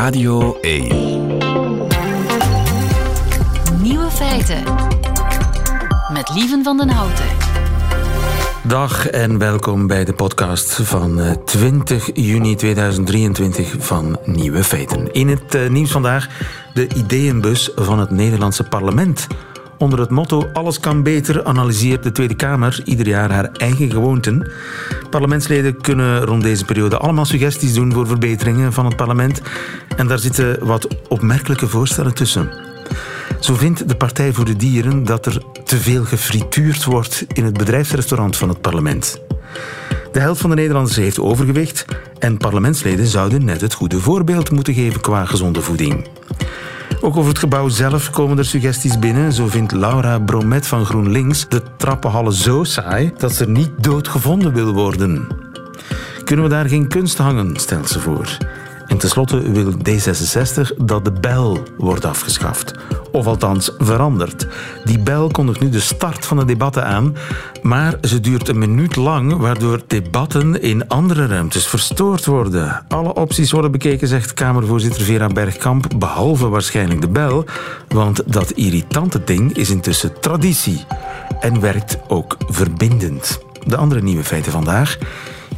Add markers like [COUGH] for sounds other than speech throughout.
Radio 1. Nieuwe feiten. Met Lieven van den Houten. Dag en welkom bij de podcast van 20 eh, juni 2023 van Nieuwe Feiten. In het uh, nieuws vandaag de ideeënbus van het Nederlandse parlement. Onder het motto Alles kan beter analyseert de Tweede Kamer ieder jaar haar eigen gewoonten. Parlementsleden kunnen rond deze periode allemaal suggesties doen voor verbeteringen van het parlement. En daar zitten wat opmerkelijke voorstellen tussen. Zo vindt de Partij voor de Dieren dat er te veel gefrituurd wordt in het bedrijfsrestaurant van het parlement. De helft van de Nederlanders heeft overgewicht en parlementsleden zouden net het goede voorbeeld moeten geven qua gezonde voeding. Ook over het gebouw zelf komen er suggesties binnen. Zo vindt Laura Bromet van GroenLinks de trappenhallen zo saai dat ze er niet doodgevonden wil worden. Kunnen we daar geen kunst hangen, stelt ze voor. En tenslotte wil D66 dat de bel wordt afgeschaft. Of althans veranderd. Die bel kondigt nu de start van de debatten aan, maar ze duurt een minuut lang, waardoor debatten in andere ruimtes verstoord worden. Alle opties worden bekeken, zegt Kamervoorzitter Vera Bergkamp, behalve waarschijnlijk de bel, want dat irritante ding is intussen traditie en werkt ook verbindend. De andere nieuwe feiten vandaag.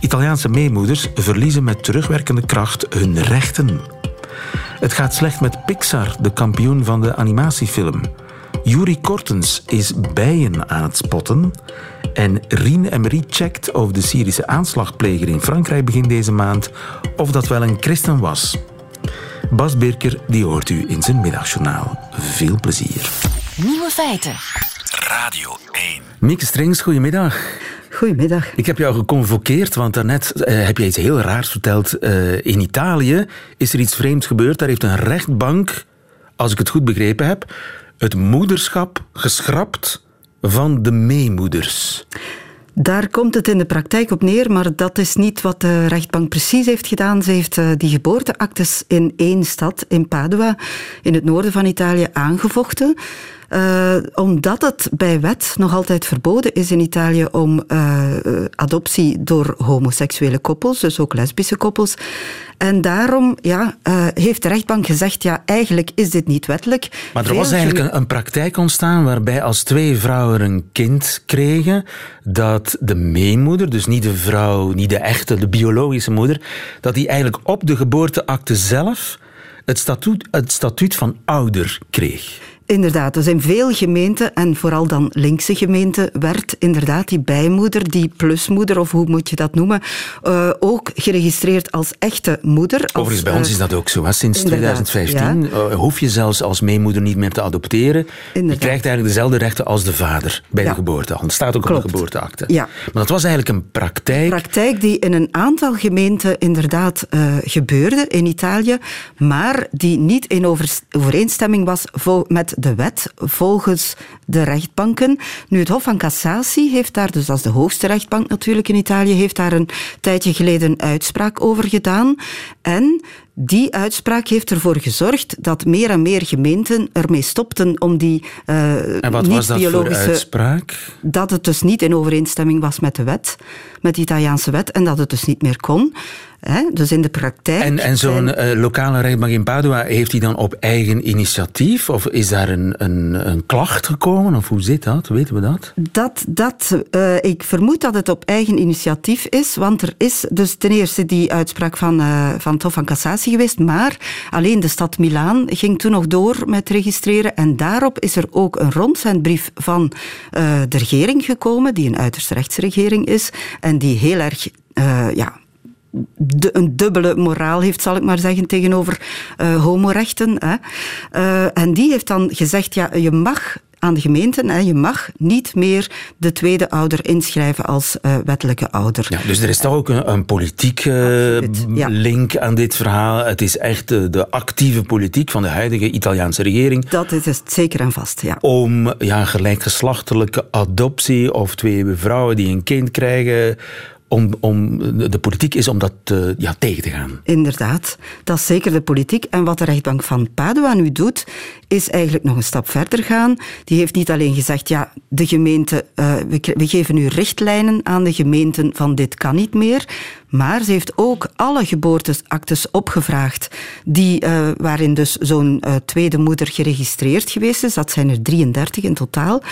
Italiaanse meemoeders verliezen met terugwerkende kracht hun rechten. Het gaat slecht met Pixar, de kampioen van de animatiefilm. Yuri Kortens is bijen aan het spotten. En Rien Emery checkt of de Syrische aanslagpleger in Frankrijk begin deze maand of dat wel een christen was. Bas Birker, die hoort u in zijn middagjournaal. Veel plezier. Nieuwe feiten. Radio 1. Mieke Strings, goedemiddag. Goedemiddag. Ik heb jou geconvokeerd, want daarnet uh, heb je iets heel raars verteld. Uh, in Italië is er iets vreemds gebeurd. Daar heeft een rechtbank, als ik het goed begrepen heb, het moederschap geschrapt van de meemoeders. Daar komt het in de praktijk op neer, maar dat is niet wat de rechtbank precies heeft gedaan. Ze heeft uh, die geboorteactes in één stad, in Padua, in het noorden van Italië, aangevochten. Uh, omdat het bij wet nog altijd verboden is in Italië om uh, adoptie door homoseksuele koppels, dus ook lesbische koppels. En daarom ja, uh, heeft de rechtbank gezegd, ja, eigenlijk is dit niet wettelijk. Maar er was eigenlijk een, een, praktijk ontstaan waarbij als twee vrouwen een kind kregen, dat de meemoeder, dus niet de vrouw, niet de echte, de biologische moeder, dat die eigenlijk op de geboorteakte zelf het statuut, het statuut van ouder kreeg. Inderdaad, er zijn veel gemeenten, en vooral dan linkse gemeenten, werd inderdaad die bijmoeder, die plusmoeder, of hoe moet je dat noemen, uh, ook geregistreerd als echte moeder. Als, Overigens, bij ons is dat ook zo. Hè? Sinds 2015 ja. uh, hoef je zelfs als meemoeder niet meer te adopteren. Inderdaad. Je krijgt eigenlijk dezelfde rechten als de vader bij ja. de geboorte. Dat staat ook Klopt. op de geboorteakte. Ja. Maar dat was eigenlijk een praktijk. Een praktijk die in een aantal gemeenten inderdaad gebeurde in Italië, maar die niet in overeenstemming was met de wet volgens de rechtbanken. Nu, het Hof van Cassatie heeft daar, dus dat is de hoogste rechtbank natuurlijk in Italië, heeft daar een tijdje geleden een uitspraak over gedaan. En die uitspraak heeft ervoor gezorgd dat meer en meer gemeenten ermee stopten om die uh, en wat niet was dat biologische. Voor uitspraak? Dat het dus niet in overeenstemming was met de wet, met de Italiaanse wet, en dat het dus niet meer kon. Hè? Dus in de praktijk. En, en zo'n zijn... uh, lokale rechtbank in Padua, heeft hij dan op eigen initiatief? Of is daar een, een, een klacht gekomen? Of hoe zit dat? Weten we dat? Dat, dat uh, ik vermoed dat het op eigen initiatief is, want er is dus ten eerste die uitspraak van, uh, van het Hof van Cassatie geweest, maar alleen de stad Milaan ging toen nog door met registreren en daarop is er ook een rondzendbrief van de regering gekomen, die een uiterst rechtsregering is en die heel erg ja, de, een dubbele moraal heeft, zal ik maar zeggen, tegenover uh, homorechten. Hè. Uh, en die heeft dan gezegd, ja, je mag aan de gemeenten. Hè. Je mag niet meer de tweede ouder inschrijven als uh, wettelijke ouder. Ja, dus er is toch ook een, een politieke uh, ja. link aan dit verhaal. Het is echt de, de, actieve politiek van de huidige Italiaanse regering. Dat is het zeker en vast, ja. Om ja, gelijkgeslachtelijke adoptie of twee vrouwen die een kind krijgen om, om, de politiek is om dat uh, ja, tegen te gaan. Inderdaad, dat is zeker de politiek. En wat de rechtbank van Padua nu doet, is eigenlijk nog een stap verder gaan. Die heeft niet alleen gezegd, ja, de gemeente, uh, we, we geven nu richtlijnen aan de gemeenten van dit kan niet meer. Maar ze heeft ook alle geboorteactes opgevraagd die, uh, waarin dus zo'n uh, tweede moeder geregistreerd geweest is. Dat zijn er 33 in totaal.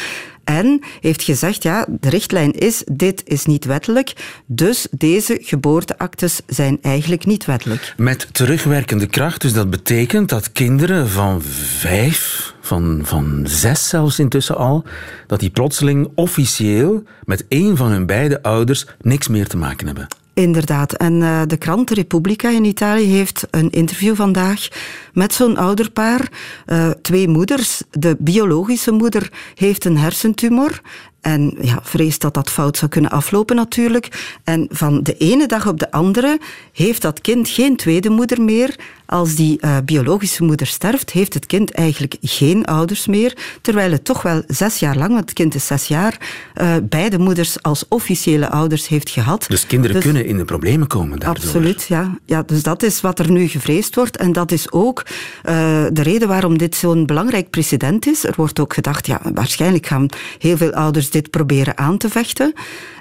En heeft gezegd, ja, de richtlijn is, dit is niet wettelijk, dus deze geboorteactes zijn eigenlijk niet wettelijk. Met terugwerkende kracht, dus dat betekent dat kinderen van vijf, van, van zes zelfs intussen al, dat die plotseling officieel met één van hun beide ouders niks meer te maken hebben. Inderdaad. En uh, de krant Repubblica in Italië heeft een interview vandaag met zo'n ouderpaar. Uh, twee moeders. De biologische moeder heeft een hersentumor en ja, vreest dat dat fout zou kunnen aflopen natuurlijk. En van de ene dag op de andere heeft dat kind geen tweede moeder meer. Als die uh, biologische moeder sterft, heeft het kind eigenlijk geen ouders meer. Terwijl het toch wel zes jaar lang, want het kind is zes jaar, uh, beide moeders als officiële ouders heeft gehad. Dus kinderen dus, kunnen in de problemen komen daardoor. Absoluut, ja. ja. Dus dat is wat er nu gevreesd wordt. En dat is ook uh, de reden waarom dit zo'n belangrijk precedent is. Er wordt ook gedacht, ja, waarschijnlijk gaan heel veel ouders dit proberen aan te vechten.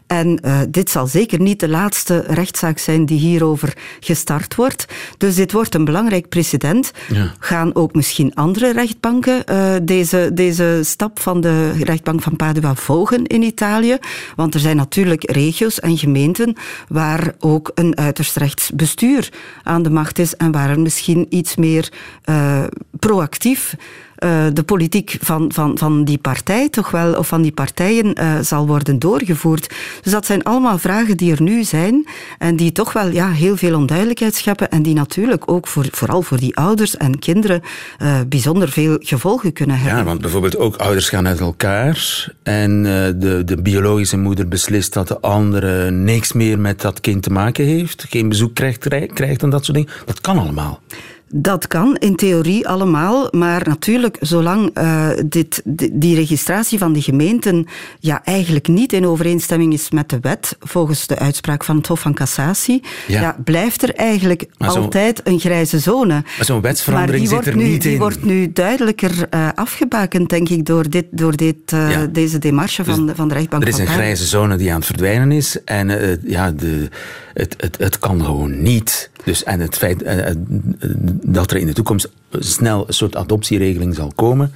En uh, dit zal zeker niet de laatste rechtszaak zijn die hierover gestart wordt. Dus dit wordt een belangrijk precedent. Ja. Gaan ook misschien andere rechtbanken uh, deze, deze stap van de rechtbank van Padua volgen in Italië? Want er zijn natuurlijk regio's en gemeenten waar ook een uiterst rechtsbestuur aan de macht is en waar er misschien iets meer uh, proactief uh, de politiek van, van, van die partij toch wel, of van die partijen uh, zal worden doorgevoerd. Dus dat zijn allemaal vragen die er nu zijn en die toch wel ja, heel veel onduidelijkheid scheppen en die natuurlijk ook voor, vooral voor die ouders en kinderen uh, bijzonder veel gevolgen kunnen hebben. Ja, want bijvoorbeeld ook ouders gaan uit elkaar en de, de biologische moeder beslist dat de andere niks meer met dat kind te maken heeft, geen bezoek krijgt, krijgt en dat soort dingen. Dat kan allemaal. Dat kan in theorie allemaal, maar natuurlijk, zolang uh, dit, die registratie van de gemeenten ja, eigenlijk niet in overeenstemming is met de wet, volgens de uitspraak van het Hof van Cassatie, ja. ja blijft er eigenlijk altijd een grijze zone. Maar zo'n wetsverandering zit er nu, niet die in. Die wordt nu duidelijker uh, afgebakend, denk ik, door, dit, door dit, uh, ja. deze demarche dus van, de, van de rechtbank. Er is een grijze zone die aan het verdwijnen is en ja, de, het, het, het kan gewoon niet. Dus, en het feit dat er in de toekomst snel een soort adoptieregeling zal komen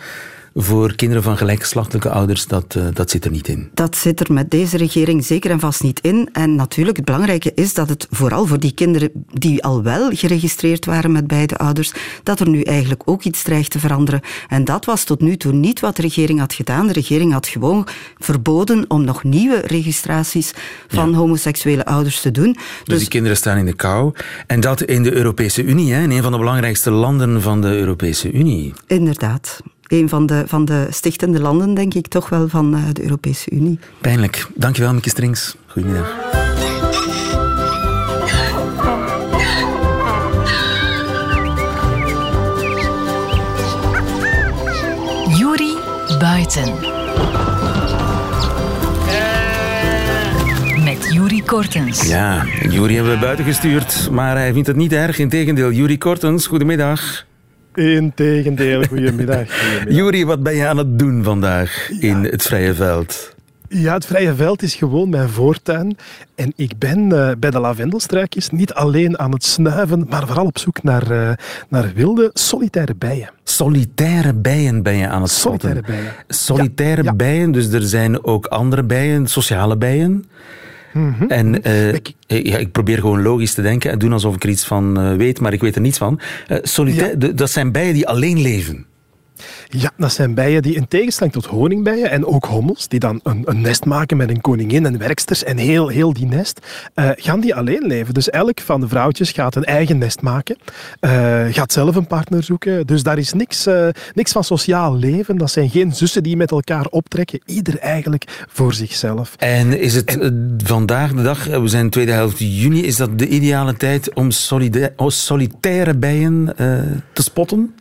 voor kinderen van gelijkgeslachtelijke ouders, dat, uh, dat zit er niet in. Dat zit er met deze regering zeker en vast niet in. En natuurlijk, het belangrijke is dat het vooral voor die kinderen die al wel geregistreerd waren met beide ouders, dat er nu eigenlijk ook iets dreigt te veranderen. En dat was tot nu toe niet wat de regering had gedaan. De regering had gewoon verboden om nog nieuwe registraties van ja. homoseksuele ouders te doen. Dus, dus die kinderen staan in de kou. En dat in de Europese Unie, hè, in een van de belangrijkste landen van de Europese Unie. Inderdaad een van de, van de stichtende landen, denk ik, toch wel van uh, de Europese Unie. Pijnlijk. Dankjewel, Mieke Strings. Goedemiddag. Juri Buiten. Met Juri Kortens. Ja, Juri hebben we buiten gestuurd, maar hij vindt het niet erg. Integendeel, Juri Kortens, goedemiddag. Integendeel, [LAUGHS] goedemiddag. Juri, wat ben je aan het doen vandaag ja. in het vrije veld? Ja, het vrije veld is gewoon mijn voortuin. En ik ben uh, bij de lavendelstruikjes niet alleen aan het snuiven, maar vooral op zoek naar, uh, naar wilde, solitaire bijen. Solitaire bijen ben je aan het spotten? Solitaire bijen. Solitaire ja, bijen, dus er zijn ook andere bijen, sociale bijen? Mm -hmm. En uh, ik, ja, ik probeer gewoon logisch te denken en doen alsof ik er iets van uh, weet, maar ik weet er niets van. Uh, solitair, ja. dat zijn bijen die alleen leven. Ja, dat zijn bijen die in tegenstelling tot honingbijen en ook hommels, die dan een, een nest maken met een koningin en werksters en heel, heel die nest, uh, gaan die alleen leven. Dus elk van de vrouwtjes gaat een eigen nest maken, uh, gaat zelf een partner zoeken. Dus daar is niks, uh, niks van sociaal leven. Dat zijn geen zussen die met elkaar optrekken. Ieder eigenlijk voor zichzelf. En is het en, vandaag de dag, we zijn tweede helft juni, is dat de ideale tijd om solitaire bijen te spotten?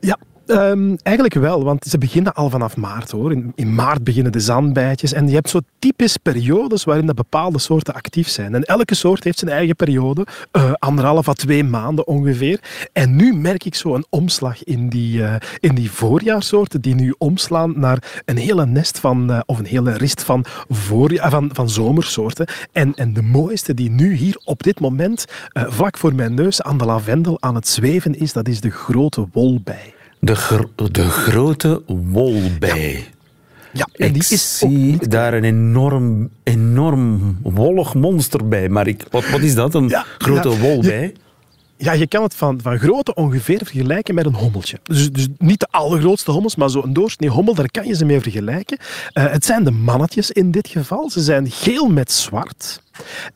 Ja, Ehm, eigenlijk wel, want ze beginnen al vanaf maart hoor. In, maart beginnen de zandbijtjes. En je hebt zo typisch periodes waarin de bepaalde soorten actief zijn. En elke soort heeft zijn eigen periode, uh, anderhalf à twee maanden ongeveer. En nu merk ik zo een omslag in die, uh, in die voorjaarsoorten die nu omslaan naar een hele nest van, uh, of een hele rist van, voorja van, van zomersoorten. En, en de mooiste die nu hier op dit moment vlak voor mijn neus aan de lavendel aan het zweven is, dat is de grote wolbij. De, gro de grote wolbij. Ja, en ik die is zie daar een enorm, enorm wollig monster bij. Maar ik, wat, wat is dat, een ja, grote ja, wolbij? Ja, je kan het van, van grootte ongeveer vergelijken met een hommeltje. Dus, dus niet de allergrootste hommels, maar zo'n doorsnee hommel, daar kan je ze mee vergelijken. Uh, het zijn de mannetjes in dit geval. Ze zijn geel met zwart.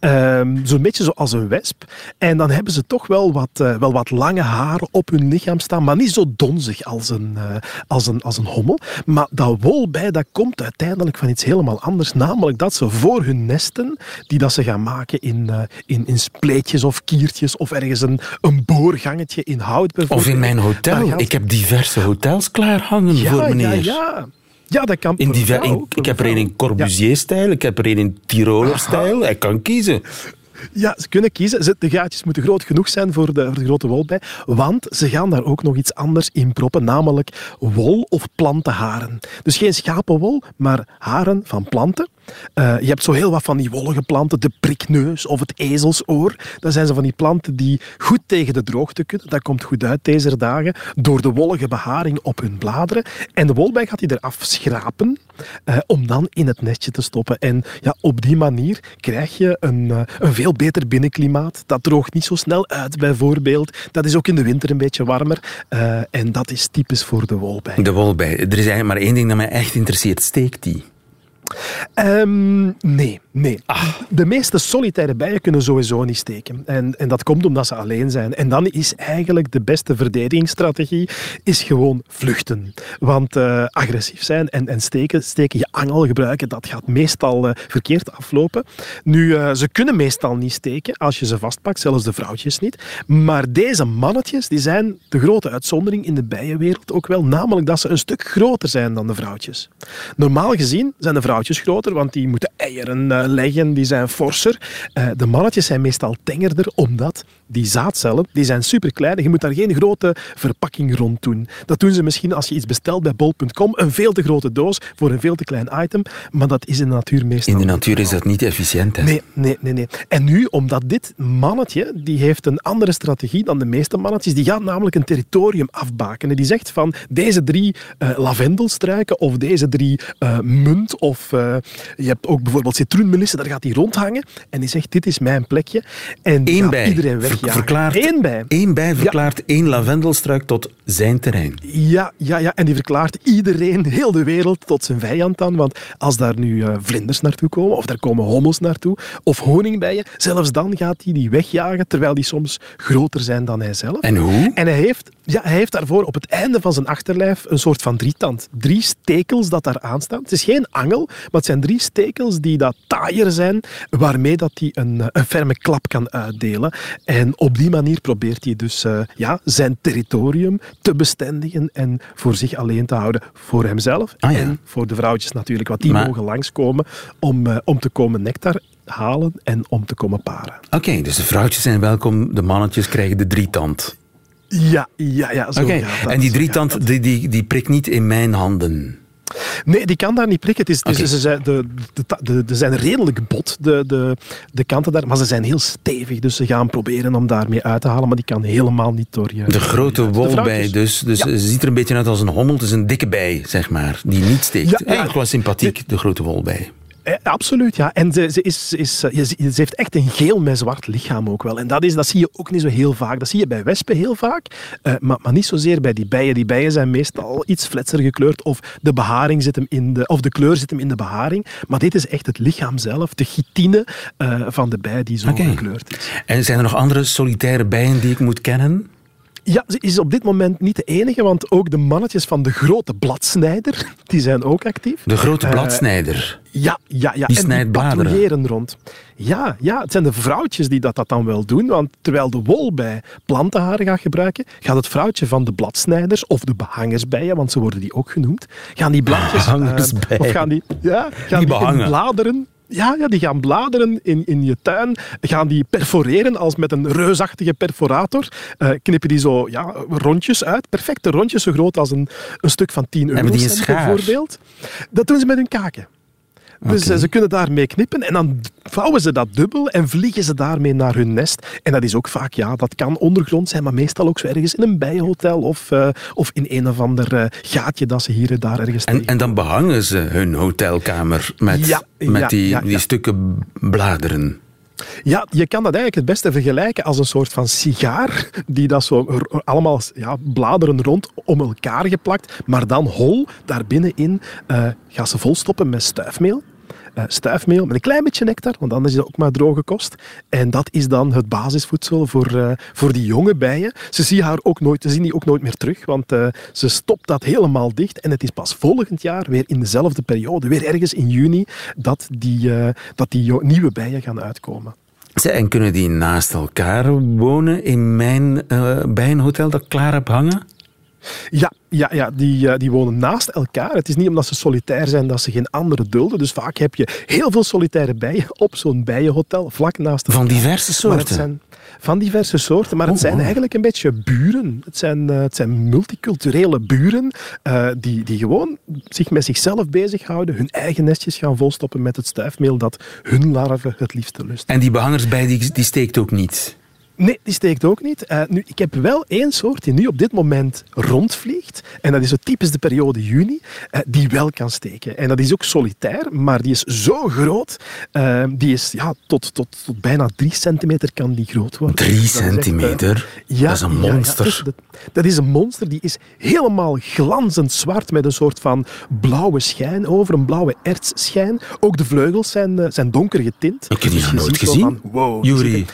Um, Zo'n beetje zoals een wesp. En dan hebben ze toch wel wat, uh, wel wat lange haren op hun lichaam staan, maar niet zo donzig als een, uh, als een, als een hommel. Maar dat wolbij, dat komt uiteindelijk van iets helemaal anders. Namelijk dat ze voor hun nesten, die dat ze gaan maken in, uh, in, in spleetjes of kiertjes of ergens een, een boorgangetje in hout bijvoorbeeld. Of in mijn hotel. Ik heb diverse hotels klaar hangen ja, voor meneer. Ja, ja. Ja, dat kan. In die, in, ik heb er een in Corbusier-stijl, ik heb er een in Tiroler-stijl. Hij kan kiezen. [LAUGHS] Ja, ze kunnen kiezen. De gaatjes moeten groot genoeg zijn voor de, voor de grote wolbij. Want ze gaan daar ook nog iets anders in proppen, namelijk wol of plantenharen. Dus geen schapenwol, maar haren van planten. Uh, je hebt zo heel wat van die wollige planten, de prikneus of het ezelsoor. Dat zijn ze van die planten die goed tegen de droogte kunnen. Dat komt goed uit deze dagen door de wollige beharing op hun bladeren. En de wolbij gaat die eraf schrapen uh, om dan in het nestje te stoppen. En ja, op die manier krijg je een, uh, een veel beter binnenklimaat. Dat droogt niet zo snel uit, bijvoorbeeld. Dat is ook in de winter een beetje warmer. en dat is typisch voor de wolbij. De wolbij. Er is eigenlijk maar één ding dat mij echt interesseert. Steekt die? Um, nee, nee. Ah. De meeste solitaire bijen kunnen sowieso niet steken. En, en dat komt omdat ze alleen zijn. En dan is eigenlijk de beste verdedigingsstrategie is gewoon vluchten. Want uh, agressief zijn en, en steken, steken, je angel gebruiken, dat gaat meestal uh, verkeerd aflopen. Nu, uh, ze kunnen meestal niet steken als je ze vastpakt, zelfs de vrouwtjes niet. Maar deze mannetjes, die zijn de grote uitzondering in de bijenwereld ook wel. Namelijk dat ze een stuk groter zijn dan de vrouwtjes. Normaal gezien zijn de vrouwtjes groter, want die moeten eieren uh, leggen, die zijn forser. Uh, de mannetjes zijn meestal tengerder, omdat die zaadcellen die zijn superklein. Je moet daar geen grote verpakking rond doen. Dat doen ze misschien als je iets bestelt bij bol.com. Een veel te grote doos voor een veel te klein item. Maar dat is in de natuur meestal In de natuur is dat niet efficiënt. Hè? Nee, nee, nee, nee. En nu, omdat dit mannetje, die heeft een andere strategie dan de meeste mannetjes. Die gaat namelijk een territorium afbakenen. Die zegt van deze drie uh, lavendelstruiken of deze drie uh, munt of uh, je hebt ook bijvoorbeeld citroenmelissen, daar gaat hij rondhangen en die zegt dit is mijn plekje. En Eén bij. iedereen weg verklaart, Eén bij. Eén bij verklaart ja. één lavendelstruik tot zijn terrein. Ja, ja, ja, en die verklaart iedereen, [LAUGHS] heel de wereld, tot zijn vijand aan. Want als daar nu uh, vlinders naartoe komen, of daar komen hommels naartoe, of honingbijen, zelfs dan gaat hij die wegjagen, terwijl die soms groter zijn dan hij zelf. En hoe? En hij heeft, ja, hij heeft daarvoor op het einde van zijn achterlijf een soort van drietand. Drie stekels dat daar aanstaan. Het is geen angel, maar het zijn drie stekels die dat taaier zijn, waarmee dat hij een, een ferme klap kan uitdelen. En op die manier probeert hij dus uh, ja, zijn territorium te bestendigen en voor zich alleen te houden. Voor hemzelf ah, ja. en voor de vrouwtjes natuurlijk. Want die maar... mogen langskomen om, uh, om te komen nectar halen en om te komen paren. Oké, okay, dus de vrouwtjes zijn welkom, de mannetjes krijgen de drietand. Ja, ja, ja. Okay. dat, en die drietand, die, die, die prikt niet in mijn handen. Nee, die kan daar niet prikken. Het is, okay. ze, zijn, de, de, de, de, zijn redelijk bot, de, de, de kanten daar, maar ze zijn heel stevig. Dus ze gaan proberen om daarmee uit te halen, maar die kan helemaal niet door je... De grote wolbij, dus, dus ja. ze ziet er een beetje uit als een hommel. Het is een dikke bij, zeg maar, die niet steekt. Ja, Eigenlijk wel sympathiek, de grote wolbij. Eh, absoluut, ja. En ze, ze, is, is, ze heeft echt een geel met zwart lichaam ook wel. En dat, is, dat zie je ook niet zo heel vaak. Dat zie je bij wespen heel vaak, uh, maar, maar niet zozeer bij die bijen. Die bijen zijn meestal iets fletser gekleurd of de, beharing zit hem in de, of de kleur zit hem in de beharing. Maar dit is echt het lichaam zelf, de chitine uh, van de bij die zo okay. gekleurd is. En zijn er nog andere solitaire bijen die ik moet kennen? Ja, ze is op dit moment niet de enige, want ook de mannetjes van de grote bladsnijder, [LAUGHS] die zijn ook actief. De grote Eh, bladsnijder. Ja, ja, ja. Die snijdt bladeren. patrouilleren rond. Ja, ja, het zijn de vrouwtjes die dat, dat dan wel doen. Want terwijl de wol bij plantenharen gaat gebruiken, gaat het vrouwtje van de bladsnijders of de behangersbijen, want zo worden die ook genoemd, gaan die bladjes... eh, Behangersbijen. of gaan die, ja, gaan Die bladeren... Ja, ja, die gaan bladeren in, in je tuin, gaan die perforeren als met een reusachtige perforator. Eh, knippen die zo ja, rondjes uit, perfecte rondjes, zo groot als een, een stuk van 10 euro bijvoorbeeld. Dat doen ze met hun kaken. Dus eh, ze kunnen daarmee knippen en dan vouwen ze dat dubbel en vliegen ze daarmee naar hun nest. En dat is ook vaak, ja, dat kan ondergrond zijn, maar meestal ook zo ergens in een bijenhotel of, eh, of in een of ander eh, gaatje dat ze hier en daar ergens En, en dan behangen ze hun hotelkamer met, Ja, met ja, die, ja, die stukken bladeren. Ja, je kan dat eigenlijk het beste vergelijken als een soort van sigaar, die dat zo allemaal ja, bladeren rond om elkaar geplakt, maar dan hol daarbinnenin eh gaan ze volstoppen met stuifmeel. Eh, stuifmeel met een klein beetje nectar, want anders is het ook maar droge kost. En dat is dan het basisvoedsel voor, eh, voor die jonge bijen. Ze zien, haar ook nooit, ze zien die ook nooit meer terug, want eh, ze stopt dat helemaal dicht. En het is pas volgend jaar, weer in dezelfde periode, weer ergens in juni, dat die, dat die nieuwe bijen gaan uitkomen. En kunnen die naast elkaar wonen in mijn bijenhotel dat klaar heb hangen? Ja, ja, ja die, eh, die wonen naast elkaar. Het is niet omdat ze solitair zijn dat ze geen andere dulden. Dus vaak heb je heel veel solitaire bijen op zo'n bijenhotel, vlak naast elkaar. Van diverse soorten? van diverse soorten, maar het Oh, zijn oh. eigenlijk een beetje buren. Het zijn, eh, het zijn multiculturele buren eh, die, die gewoon zich met zichzelf bezighouden, hun eigen nestjes gaan volstoppen met het stuifmeel dat hun larven het liefste lust. En die behangersbij die, die steekt ook niet? Nee, die steekt ook niet. Eh, nu, ik heb wel één soort die nu op dit moment rondvliegt. En dat is zo typisch de periode juni, eh, die wel kan steken. En dat is ook solitair, maar die is zo groot. eh, die is ja, tot, tot, tot bijna drie centimeter kan die groot worden. Drie Dat is echt, centimeter? ja, dat is een ja, ja, monster. dat, is een monster. Die is helemaal glanzend zwart met een soort van blauwe schijn over, een blauwe ertsschijn. Ook de vleugels zijn, zijn donker getint. Ik heb die Dus nog je nooit gezien. van, wow, die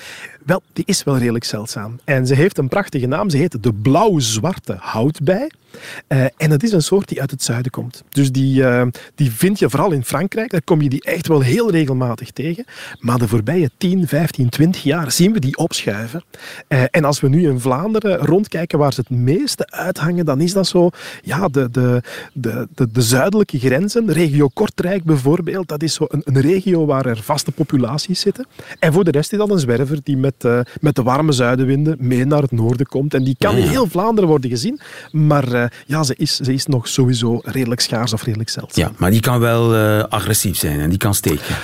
Wel, die is wel redelijk zeldzaam. En ze heeft een prachtige naam. Ze heet de blauw-zwarte houtbij. Eh, en het is een soort die uit het zuiden komt. Dus die, eh, die vind je vooral in Frankrijk. Daar kom je die echt wel heel regelmatig tegen. Maar de voorbije 10, 15, 20 jaar zien we die opschuiven. Eh, en als we nu in Vlaanderen rondkijken waar ze het meeste uithangen, dan is dat zo ja, de, de, de, de, de zuidelijke grenzen. De regio Kortrijk bijvoorbeeld. Dat is zo een, een regio waar er vaste populaties zitten. En voor de rest is dat een zwerver die met, eh, met de warme zuidenwinden mee naar het noorden komt. En die kan in heel Vlaanderen worden gezien. Maar eh, ja, ze is, ze is nog sowieso redelijk schaars of redelijk zeldzaam. Ja, maar die kan wel eh, agressief zijn en die kan steken.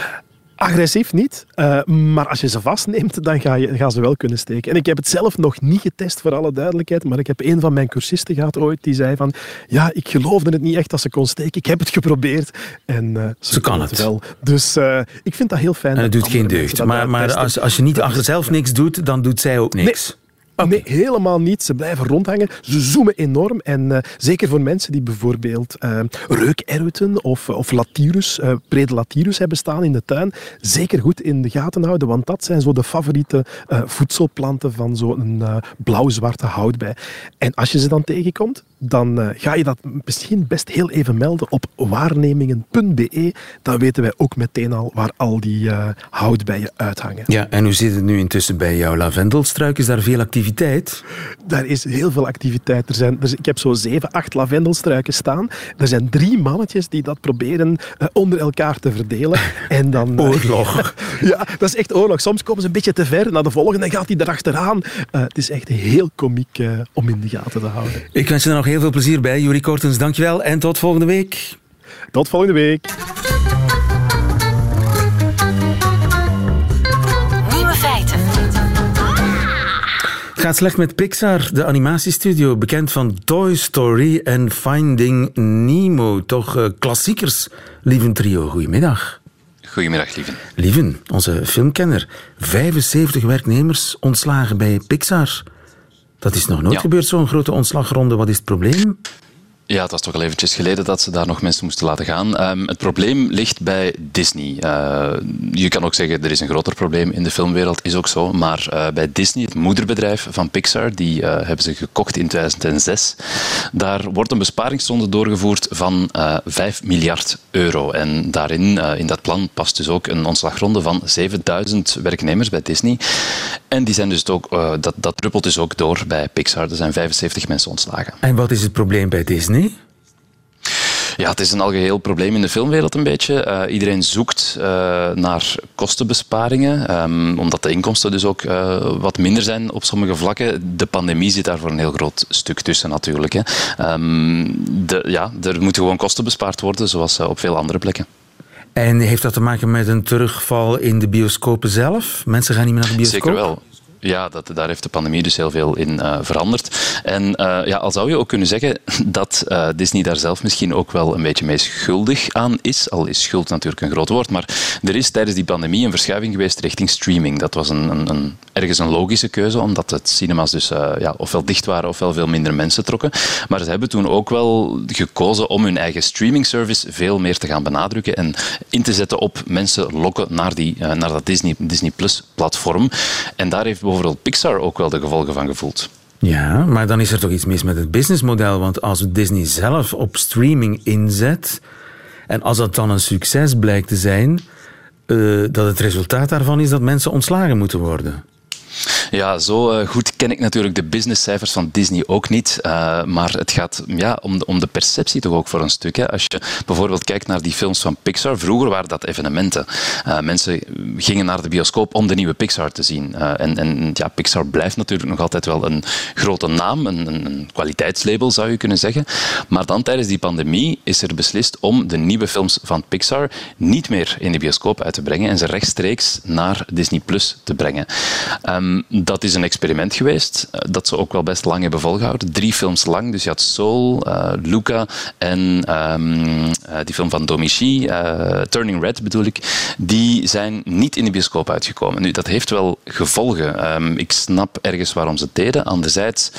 Agressief niet, eh, maar als je ze vastneemt, dan ga je, gaan ze wel kunnen steken. En ik heb het zelf nog niet getest, voor alle duidelijkheid, maar ik heb een van mijn cursisten gehad ooit, die zei van, ja, ik geloofde het niet echt dat ze kon steken. Ik heb het geprobeerd en eh, Ze kan het. wel. Dus eh, ik vind dat heel fijn. En het doet geen deugd. Maar, maar als, als je niet achter zelf niks doet, dan doet zij ook niks. Nee, helemaal niet. Ze blijven rondhangen. Ze zoomen enorm. En eh, zeker voor mensen die bijvoorbeeld reukerwten of, of latirus, eh predelatirus hebben staan in de tuin, zeker goed in de gaten houden, want dat zijn zo de favoriete voedselplanten van zo'n blauw-zwarte houtbij. En als je ze dan tegenkomt, dan eh, ga je dat misschien best heel even melden op waarnemingen.be. Dan weten wij ook meteen al waar al die eh, houtbijen uithangen. Ja, en hoe zit het nu intussen bij jouw lavendelstruik? Is daar veel activiteit? Daar is heel veel activiteit. Er zijn, er, ik heb zo zeven, acht lavendelstruiken staan. Er zijn drie mannetjes die dat proberen eh, onder elkaar te verdelen. [LAUGHS] En dan, Oorlog. [LAUGHS] ja, dat is echt oorlog. Soms komen ze een beetje te ver naar de volgende en gaat hij erachteraan. Het is echt heel komiek om in de gaten te houden. Ik wens je nog heel veel plezier bij. Juri Kortens, dankjewel en tot volgende week. Tot volgende week. Nieuwe feiten. Het gaat slecht met Pixar, de animatiestudio, bekend van Toy Story en Finding Nemo. Toch eh, klassiekers, lieve trio. Goedemiddag. Goedemiddag, lieve. Lieven, onze filmkenner. 75 werknemers ontslagen bij Pixar. Dat is nog nooit Ja. gebeurd, zo'n grote ontslagronde. Wat is het probleem? Ja, het was toch al eventjes geleden dat ze daar nog mensen moesten laten gaan. Ehm, het probleem ligt bij Disney. Uh, je kan ook zeggen, er is een groter probleem in de filmwereld, is ook zo. Maar uh, bij Disney, het moederbedrijf van Pixar, die uh, hebben ze gekocht in 2006. Daar wordt een besparingsronde doorgevoerd van 5 miljard euro. En daarin, in dat plan, past dus ook een ontslagronde van 7000 werknemers bij Disney. En die zijn dus ook, dat, dat druppelt dus ook door bij Pixar. Er zijn 75 mensen ontslagen. En wat is het probleem bij Disney? Ja, het is een algeheel probleem in de filmwereld een beetje. Uh, iedereen zoekt uh, naar kostenbesparingen, um, omdat de inkomsten dus ook uh, wat minder zijn op sommige vlakken. De pandemie zit daar voor een heel groot stuk tussen natuurlijk. Hè. Um, de, ja, er moeten gewoon kosten bespaard worden, zoals op veel andere plekken. En heeft dat te maken met een terugval in de bioscopen zelf? Mensen gaan niet meer naar de bioscoop? Zeker wel. Ja, dat, daar heeft de pandemie dus heel veel in uh, veranderd. En uh, ja, al zou je ook kunnen zeggen [LAUGHS] dat uh, Disney daar zelf misschien ook wel een beetje mee schuldig aan is. Al is schuld natuurlijk een groot woord. Maar er is tijdens die pandemie een verschuiving geweest richting streaming. Dat was een, een, een ergens een logische keuze, omdat het cinemas dus ja, ofwel dicht waren ofwel veel minder mensen trokken. Maar ze hebben toen ook wel gekozen om hun eigen streaming service veel meer te gaan benadrukken en in te zetten op mensen lokken naar, die, naar dat Disney, Disney Plus platform. En daar heeft bijvoorbeeld Pixar ook wel de gevolgen van gevoeld. Ja, maar dan is er toch iets mis met het businessmodel. Want als Disney zelf op streaming inzet. en als dat dan een succes blijkt te zijn. Uh, dat het resultaat daarvan is dat mensen ontslagen moeten worden. Ja, zo uh, goed ken ik natuurlijk de businesscijfers van Disney ook niet. Uh, maar het gaat ja, om, de, om de perceptie toch ook voor een stuk. Hè. Als je bijvoorbeeld kijkt naar die films van Pixar, vroeger waren dat evenementen. Uh, mensen gingen naar de bioscoop om de nieuwe Pixar te zien. en en ja, Pixar blijft natuurlijk nog altijd wel een grote naam, een, een, kwaliteitslabel zou je kunnen zeggen. Maar dan tijdens die pandemie is er beslist om de nieuwe films van Pixar niet meer in de bioscoop uit te brengen en ze rechtstreeks naar Disney Plus te brengen. Um, dat is een experiment geweest eh, dat ze ook wel best lang hebben volgehouden. Drie films lang. Dus je had Soul, uh, Luca en um, uh, die film van Domichi, Turning Red bedoel ik. Die zijn niet in de bioscoop uitgekomen. Nu, dat heeft wel gevolgen. Um, ik snap ergens waarom ze het deden. Anderzijds,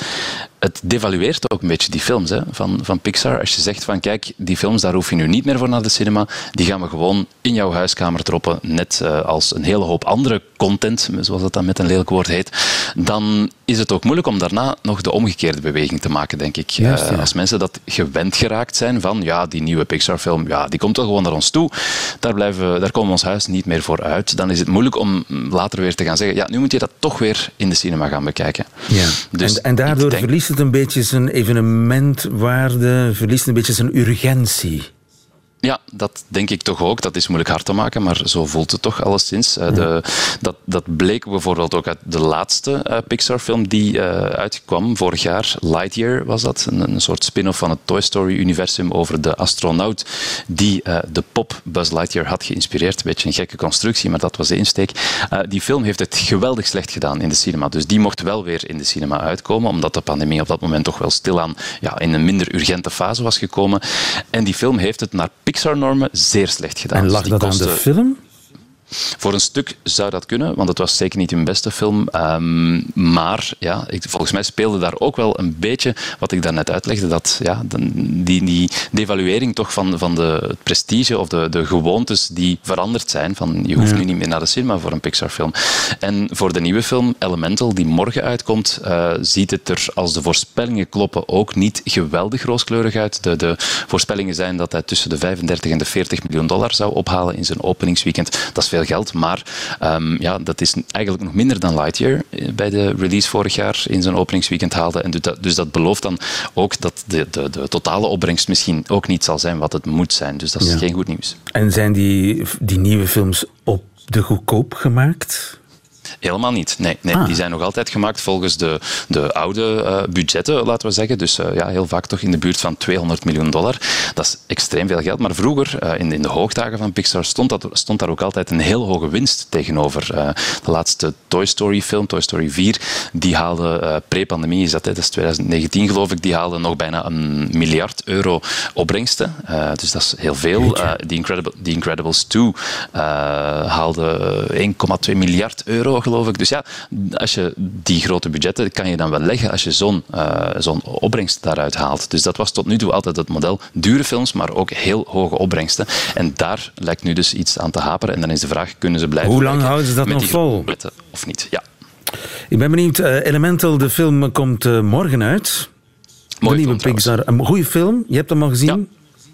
het devalueert ook een beetje die films hè, van, van Pixar. Als je zegt van kijk, die films, daar hoef je nu niet meer voor naar de cinema. Die gaan we gewoon in jouw huiskamer droppen. Net uh, als een hele hoop andere content, zoals dat dan met een lelijk woord heet. Dan is het ook moeilijk om daarna nog de omgekeerde beweging te maken, denk ik. Juist, ja. uh, als mensen dat gewend geraakt zijn van ja, die nieuwe Pixar-film, ja, die komt wel gewoon naar ons toe. Daar, blijven, daar komen we ons huis niet meer voor uit. Dan is het moeilijk om later weer te gaan zeggen ja, nu moet je dat toch weer in de cinema gaan bekijken. Ja. Dus en, en daardoor denk... het een beetje zijn evenementwaarde, verliest een beetje zijn urgentie. Ja, dat denk ik toch ook. Dat is moeilijk hard te maken, maar zo voelt het toch alleszins. Uh, de, dat, dat bleek bijvoorbeeld ook uit de laatste uh, Pixar-film die uh, uitkwam vorig jaar. Lightyear was dat. Een, een soort spin-off van het Toy Story-universum over de astronaut die de pop Buzz Lightyear had geïnspireerd. Een beetje een gekke constructie, maar dat was de insteek. die film heeft het geweldig slecht gedaan in de cinema. Dus die mocht wel weer in de cinema uitkomen, omdat de pandemie op dat moment toch wel stilaan ja, in een minder urgente fase was gekomen. En die film heeft het naar Pixar-normen zeer slecht gedaan. En lag dat aan de film? Voor een stuk zou dat kunnen, want het was zeker niet hun beste film. Um, maar ja, ik, volgens mij speelde daar ook wel een beetje wat ik daarnet uitlegde. Dat ja, die, die devaluering toch van, van de, het prestige of de, de gewoontes die veranderd zijn. Van, je hoeft ja. nu niet meer naar de cinema voor een Pixar-film. En voor de nieuwe film Elemental, die morgen uitkomt, uh, ziet het er als de voorspellingen kloppen ook niet geweldig rooskleurig uit. De, de voorspellingen zijn dat hij tussen de 35 en de 40 miljoen dollar zou ophalen in zijn openingsweekend. Dat is veel geld, maar um, ja, dat is eigenlijk nog minder dan Lightyear bij de release vorig jaar in zijn openingsweekend haalde. En dus dat, dus dat belooft dan ook dat de, de, de, totale opbrengst misschien ook niet zal zijn wat het moet zijn. Dus dat is ja. geen goed nieuws. En zijn die, die nieuwe films op de goedkoop gemaakt? Helemaal niet. Nee, nee. Ah. die zijn nog altijd gemaakt volgens de, de oude uh, budgetten, laten we zeggen. Dus uh, ja, heel vaak toch in de buurt van 200 miljoen dollar. Dat is extreem veel geld. Maar vroeger, uh, in, in de hoogdagen van Pixar, stond, dat, stond daar ook altijd een heel hoge winst tegenover. de laatste Toy Story film, Toy Story 4, die haalde, pre-pandemie is dat, hè, dat is 2019 geloof ik, die haalde nog bijna een miljard euro opbrengsten. dus dat is heel veel. The, Incredible, The Incredibles 2 haalde 1,2 miljard euro, geloof ik. Dus ja, als je die grote budgetten kan je dan wel leggen als je zo'n uh, zo'n opbrengst daaruit haalt. Dus dat was tot nu toe altijd het model. Dure films, maar ook heel hoge opbrengsten. En daar lijkt nu dus iets aan te haperen. En dan is de vraag, kunnen ze blijven Hoe lang houden ze dat nog vol? Of niet, ja. Ik ben benieuwd. Uh, Elemental, de film, komt uh, morgen uit. De nieuwe Pixar. Een goede film. Je hebt hem al gezien. Ja,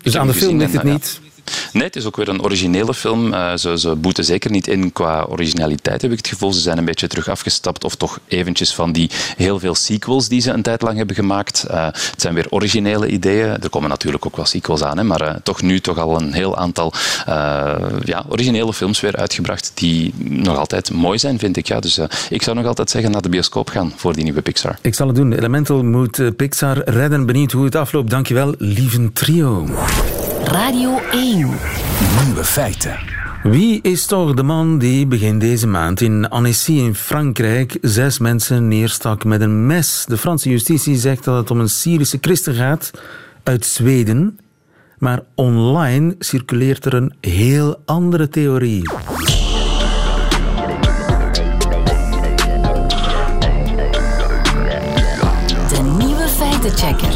dus aan de film ligt het niet. Nee, het is ook weer een originele film. Uh, ze, ze boeten zeker niet in qua originaliteit, heb ik het gevoel. Ze zijn een beetje terug afgestapt, of toch eventjes van die heel veel sequels die ze een tijd lang hebben gemaakt. Uh, het zijn weer originele ideeën. Er komen natuurlijk ook wel sequels aan, hè, maar uh, toch nu toch al een heel aantal ja, originele films weer uitgebracht die nog altijd mooi zijn, vind ik. Ja, dus ik zou nog altijd zeggen naar de bioscoop gaan voor die nieuwe Pixar. Ik zal het doen. Elemental moet Pixar redden. Benieuwd hoe het afloopt. Dankjewel, lieve trio. Radio 1. Nieuwe feiten. Wie is toch de man die begin deze maand in Annecy in Frankrijk zes mensen neerstak met een mes? De Franse justitie zegt dat het om een Syrische christen gaat uit Zweden. Maar online circuleert er een heel andere theorie. De nieuwe feitenchecker.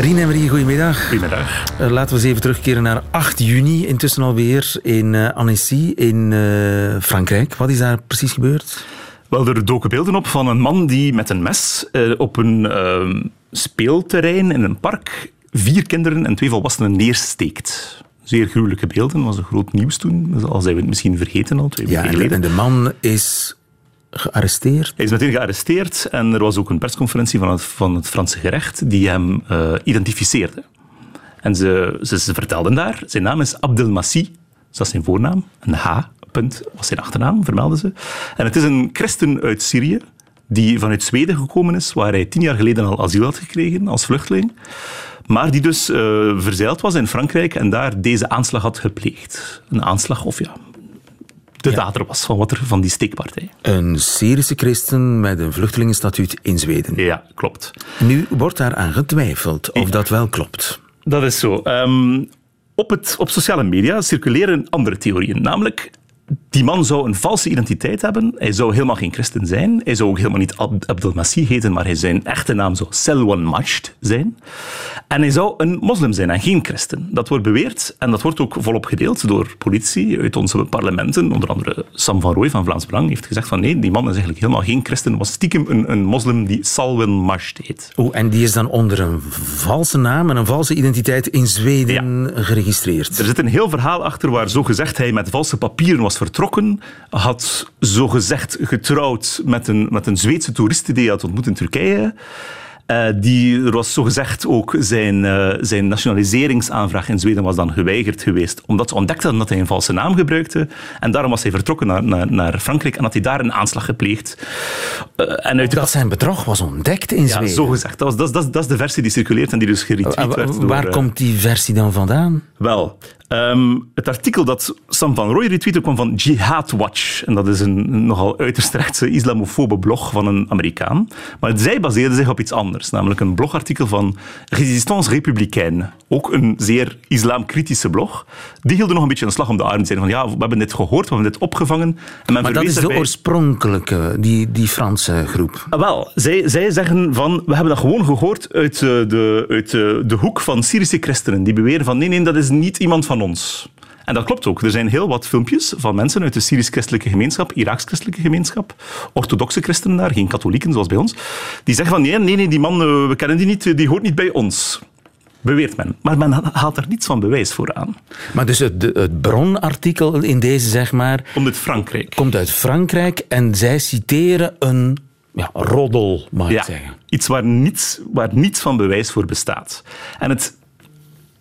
Rien en Marie, goedemiddag. Goedemiddag. Uh, laten we eens even terugkeren naar 8 juni, intussen alweer in uh, Annecy in uh, Frankrijk. Wat is daar precies gebeurd? Wel, er doken beelden op van een man die met een mes op een ehm, speelterrein in een park vier kinderen en twee volwassenen neersteekt. Zeer gruwelijke beelden, dat was een groot nieuws toen. Al zijn we het misschien vergeten al, twee ja, weken geleden. En de man is gearresteerd? Hij is meteen gearresteerd en er was ook een persconferentie van het, van het Franse gerecht die hem uh, identificeerde. En ze, ze, ze, vertelden daar, zijn naam is Abdelmassi, dat is zijn voornaam, een H, punt, was zijn achternaam, vermelden ze. En het is een christen uit Syrië, die vanuit Zweden gekomen is, waar hij tien jaar geleden al asiel had gekregen als vluchteling. Maar die dus uh, verzeild was in Frankrijk en daar deze aanslag had gepleegd. Een aanslag, of ja, de dader was van, wat er, van die steekpartij. Een Syrische christen met een vluchtelingenstatuut in Zweden. Ja, klopt. Nu wordt daar aan getwijfeld of dat wel klopt. Dat is zo. Um, op, het, op sociale media circuleren andere theorieën. Namelijk, die man zou een valse identiteit hebben. Hij zou helemaal geen christen zijn. Hij zou ook helemaal niet Ab Abdelmasih heten, maar hij zijn echte naam zou Selwan Majd zijn. En hij zou een moslim zijn en geen christen. Dat wordt beweerd en dat wordt ook volop gedeeld door politici uit onze parlementen. Onder andere Sam van Rooij van Vlaams Belang heeft gezegd van nee, die man is eigenlijk helemaal geen christen. was stiekem een, een moslim die Salwan Majd heet. Oh, en die is dan onder een valse naam en een valse identiteit in Zweden ja. geregistreerd. Er zit een heel verhaal achter waar zo gezegd hij met valse papieren was vertrokken, had zogezegd getrouwd met een, met een Zweedse toeriste die hij had ontmoet in Turkije. Uh, die, er was zogezegd ook zijn, uh, zijn nationaliseringsaanvraag in Zweden was dan geweigerd geweest, omdat ze ontdekt hadden dat hij een valse naam gebruikte. En daarom was hij vertrokken naar, naar, naar Frankrijk en had hij daar een aanslag gepleegd. Uh, en uit de... Dat zijn bedrog was ontdekt in Zweden? Ja, zogezegd. Dat, was, dat, dat, dat is de versie die circuleert en die dus geretweet werd. Door, Waar komt die versie dan vandaan? Wel, Um, het artikel dat Sam van Rooij retweette kwam van Jihad Watch. En dat is een nogal uiterst rechtse islamofobe blog van een Amerikaan. Maar zij baseerde zich op iets anders, namelijk een blogartikel van Résistance Républicaine. Ook een zeer islamkritische blog. Die hielden nog een beetje een slag om de arm. Zeiden van ja, we hebben dit gehoord, we hebben dit opgevangen. En men maar dat is de erbij... oorspronkelijke, die, die Franse groep. Ah, wel, zij, zij zeggen van we hebben dat gewoon gehoord uit, de, uit de, de hoek van Syrische christenen. Die beweren van nee, nee, dat is niet iemand van ons. En dat klopt ook. Er zijn heel wat filmpjes van mensen uit de Syrisch-christelijke gemeenschap, Iraaks-christelijke gemeenschap, orthodoxe christenen daar, geen katholieken zoals bij ons, die zeggen van nee, nee, nee die man, we kennen die niet, die hoort niet bij ons. Beweert men. Maar men haalt er niets van bewijs voor aan. Maar dus het, het bronartikel in deze, zeg maar... Komt uit Frankrijk. Komt uit Frankrijk en zij citeren een ja, roddel, mag ik ja, zeggen. Iets waar niets, waar niets van bewijs voor bestaat. En het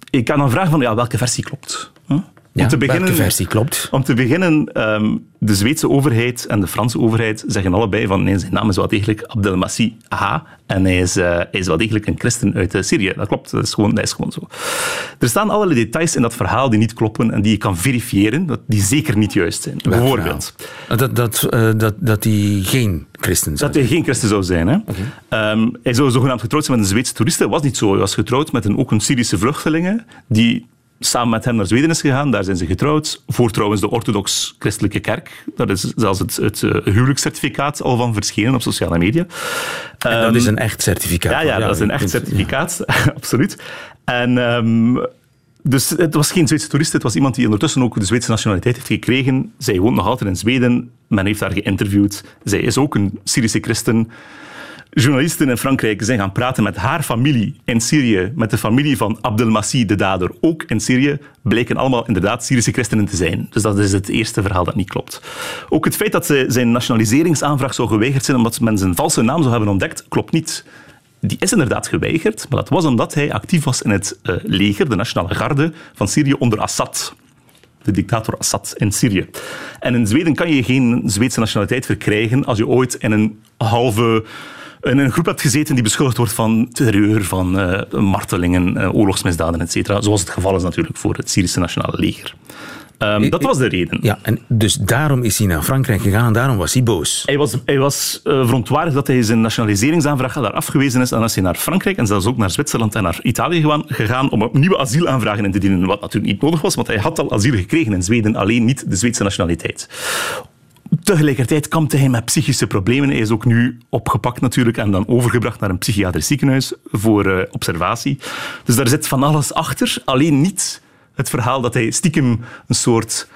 ik kan dan vragen van ja, welke versie klopt. Huh? Ja, om te beginnen, welke versie klopt? Om te beginnen, um, de Zweedse overheid en de Franse overheid zeggen allebei van nee, zijn naam is wel degelijk Abdelmasih Aha en hij is, uh, hij is wel degelijk een christen uit uh, Syrië. Dat klopt, dat is, gewoon, dat is gewoon zo. Er staan allerlei details in dat verhaal die niet kloppen en die je kan verifiëren, dat die zeker niet juist zijn. Welk Bijvoorbeeld. Dat, dat, uh, dat, dat hij geen christen zou Dat hij geen christen zou zijn. Hè? Okay. Um, hij zou zogenaamd getrouwd zijn met een Zweedse toeriste. Dat was niet zo. Hij was getrouwd met een, ook een Syrische vluchteling die samen met hem naar Zweden is gegaan. Daar zijn ze getrouwd. Voor trouwens de orthodox-christelijke kerk. Daar is zelfs het, het uh, huwelijkscertificaat al van verschenen op sociale media. En dat is een echt certificaat. Ja, ja, dat is een echt certificaat. [LAUGHS] Absoluut. En... Um, dus het was geen Zweedse toerist, het was iemand die ondertussen ook de Zweedse nationaliteit heeft gekregen. Zij woont nog altijd in Zweden, men heeft haar geïnterviewd. Zij is ook een Syrische christen. Journalisten in Frankrijk zijn gaan praten met haar familie in Syrië, met de familie van Abdelmasih, de dader, ook in Syrië, bleken allemaal inderdaad Syrische christenen te zijn. Dus dat is het eerste verhaal dat niet klopt. Ook het feit dat ze zijn nationaliseringsaanvraag zou geweigerd zijn omdat men zijn valse naam zou hebben ontdekt, klopt niet die is inderdaad geweigerd, maar dat was omdat hij actief was in het uh, leger, de nationale garde van Syrië onder Assad. De dictator Assad in Syrië. En in Zweden kan je geen Zweedse nationaliteit verkrijgen als je ooit in een halve in een groep hebt gezeten die beschuldigd wordt van terreur, van uh, martelingen, uh, oorlogsmisdaden, etc. Zoals het geval is natuurlijk voor het Syrische nationale leger. Um, dat was de reden. Ja, en dus daarom is hij naar Frankrijk gegaan en daarom was hij boos. Hij was, hij was uh, verontwaardigd dat hij zijn nationaliseringsaanvraag daar afgewezen is en is hij naar Frankrijk en zelfs ook naar Zwitserland en naar Italië gegaan om nieuwe asielaanvragen in te dienen, wat natuurlijk niet nodig was, want hij had al asiel gekregen in Zweden, alleen niet de Zweedse nationaliteit. Tegelijkertijd kampte hij met psychische problemen. Hij is ook nu opgepakt natuurlijk en dan overgebracht naar een psychiatrisch ziekenhuis voor uh, observatie. Dus daar zit van alles achter, alleen niet het verhaal dat hij stiekem een soort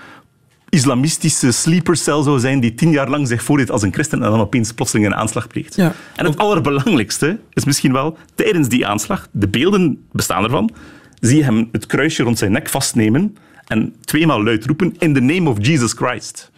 islamistische sleepercel zou zijn die tien jaar lang zich voordeed als een christen en dan opeens plotseling een aanslag pleegt. Ja. En het allerbelangrijkste is misschien wel, tijdens die aanslag, de beelden bestaan ervan, zie je hem het kruisje rond zijn nek vastnemen en tweemaal luid roepen, in the name of Jesus Christ.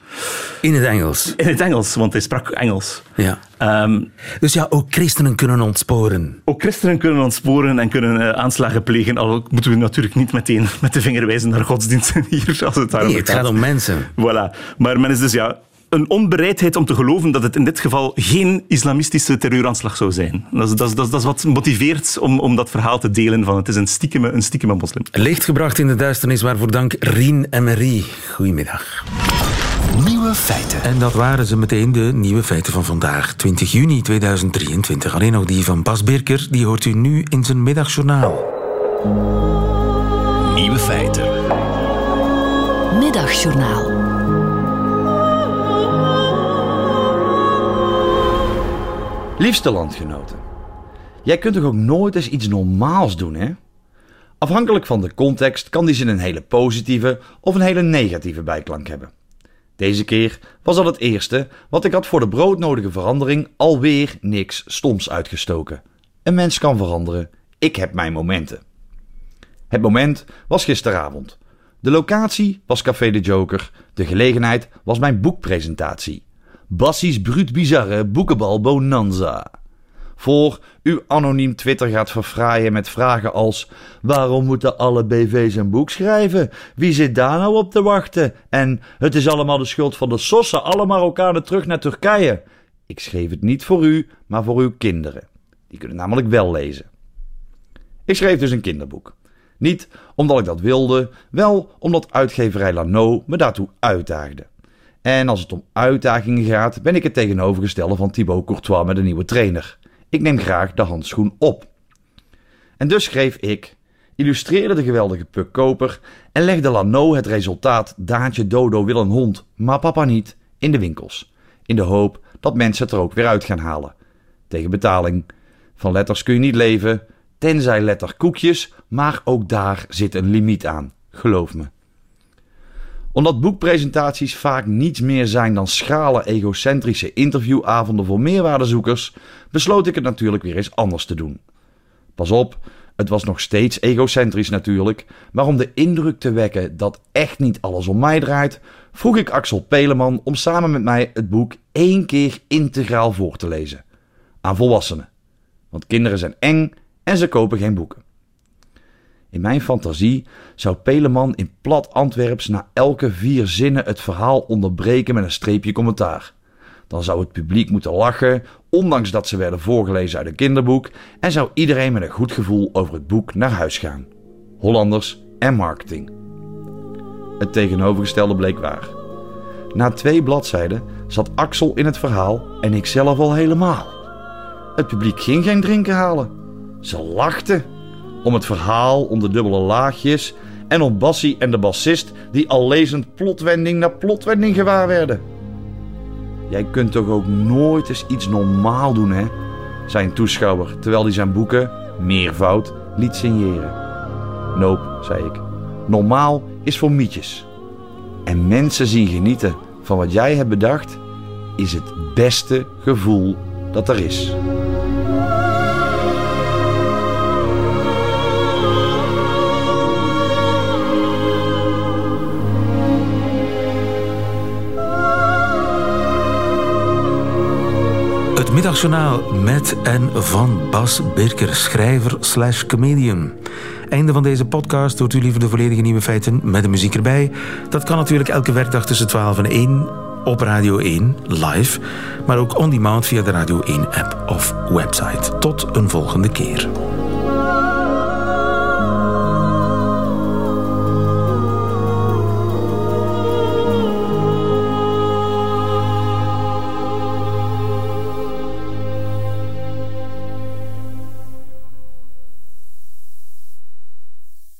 In het Engels? In het Engels, want hij sprak Engels. Ja. Um, dus ja, ook christenen kunnen ontsporen. Ook christenen kunnen ontsporen en kunnen uh, aanslagen plegen. Al moeten we natuurlijk niet meteen met de vinger wijzen naar godsdiensten [LAUGHS] hier. Als het, nee, het gaat om mensen. Voilà. Maar men is dus ja, een onbereidheid om te geloven dat het in dit geval geen islamistische terreuraanslag zou zijn. Dat is, dat is, dat is, wat motiveert om, om dat verhaal te delen van het is een stiekeme, een stiekeme moslim. Licht gebracht in de duisternis, waarvoor dank Rien en Marie. Goedemiddag. Nieuwe feiten. En dat waren ze meteen de nieuwe feiten van vandaag, 20 juni 2023. Alleen nog die van Bas Birker, die hoort u nu in zijn middagjournaal. Nieuwe feiten. Middagjournaal. Liefste landgenoten, jij kunt toch ook nooit eens iets normaals doen, hè? Afhankelijk van de context kan die zin een hele positieve of een hele negatieve bijklank hebben. Deze keer was dat het eerste, want ik had voor de broodnodige verandering alweer niks stoms uitgestoken. Een mens kan veranderen, ik heb mijn momenten. Het moment was gisteravond. De locatie was Café de Joker, de gelegenheid was mijn boekpresentatie. Bassies Bruut Bizarre Boekenbal Bonanza voor u anoniem Twitter gaat verfraaien met vragen als: waarom moeten alle BV's een boek schrijven? Wie zit daar nou op te wachten? En het is allemaal de schuld van de sossen, alle Marokkanen terug naar Turkije. Ik schreef het niet voor u, maar voor uw kinderen. Die kunnen namelijk wel lezen. Ik schreef dus een kinderboek. Niet omdat ik dat wilde, wel omdat uitgeverij Lano me daartoe uitdaagde. En als het om uitdagingen gaat, ben ik het tegenovergestelde van Thibaut Courtois met een nieuwe trainer. Ik neem graag de handschoen op. En dus schreef ik, illustreerde de geweldige Puk Koper en legde Lano het resultaat Daantje Dodo wil een hond, maar papa niet, in de winkels. In de hoop dat mensen het er ook weer uit gaan halen. Tegen betaling. Van letters kun je niet leven, tenzij letterkoekjes, maar ook daar zit een limiet aan, geloof me omdat boekpresentaties vaak niets meer zijn dan schrale egocentrische interviewavonden voor meerwaardezoekers, besloot ik het natuurlijk weer eens anders te doen. Pas op, het was nog steeds egocentrisch natuurlijk, maar om de indruk te wekken dat echt niet alles om mij draait, vroeg ik Axel Peleman om samen met mij het boek één keer integraal voor te lezen. Aan volwassenen. Want kinderen zijn eng en ze kopen geen boeken. In mijn fantasie zou Peleman in plat Antwerps na elke vier zinnen het verhaal onderbreken met een streepje commentaar. Dan zou het publiek moeten lachen, ondanks dat ze werden voorgelezen uit een kinderboek, en zou iedereen met een goed gevoel over het boek naar huis gaan. Hollanders en marketing. Het tegenovergestelde bleek waar. Na twee bladzijden zat Axel in het verhaal en ik zelf al helemaal. Het publiek ging geen drinken halen. Ze lachten om het verhaal onder dubbele laagjes En op Bassie en de bassist die al lezend plotwending na plotwending gewaar werden. Jij kunt toch ook nooit eens iets normaal doen, hè? zei een toeschouwer terwijl hij zijn boeken, meervoud, liet signeren. Nope, zei ik. Normaal is voor mietjes. En mensen zien genieten van wat jij hebt bedacht, is het beste gevoel dat er is. Middagjournaal met en van Bas Birker, schrijver slash comedian. Einde van deze podcast hoort u liever de volledige nieuwe feiten met de muziek erbij. Dat kan natuurlijk elke werkdag tussen 12 en 1 op Radio 1 live, maar ook on demand via de Radio 1 app of website. Tot een volgende keer.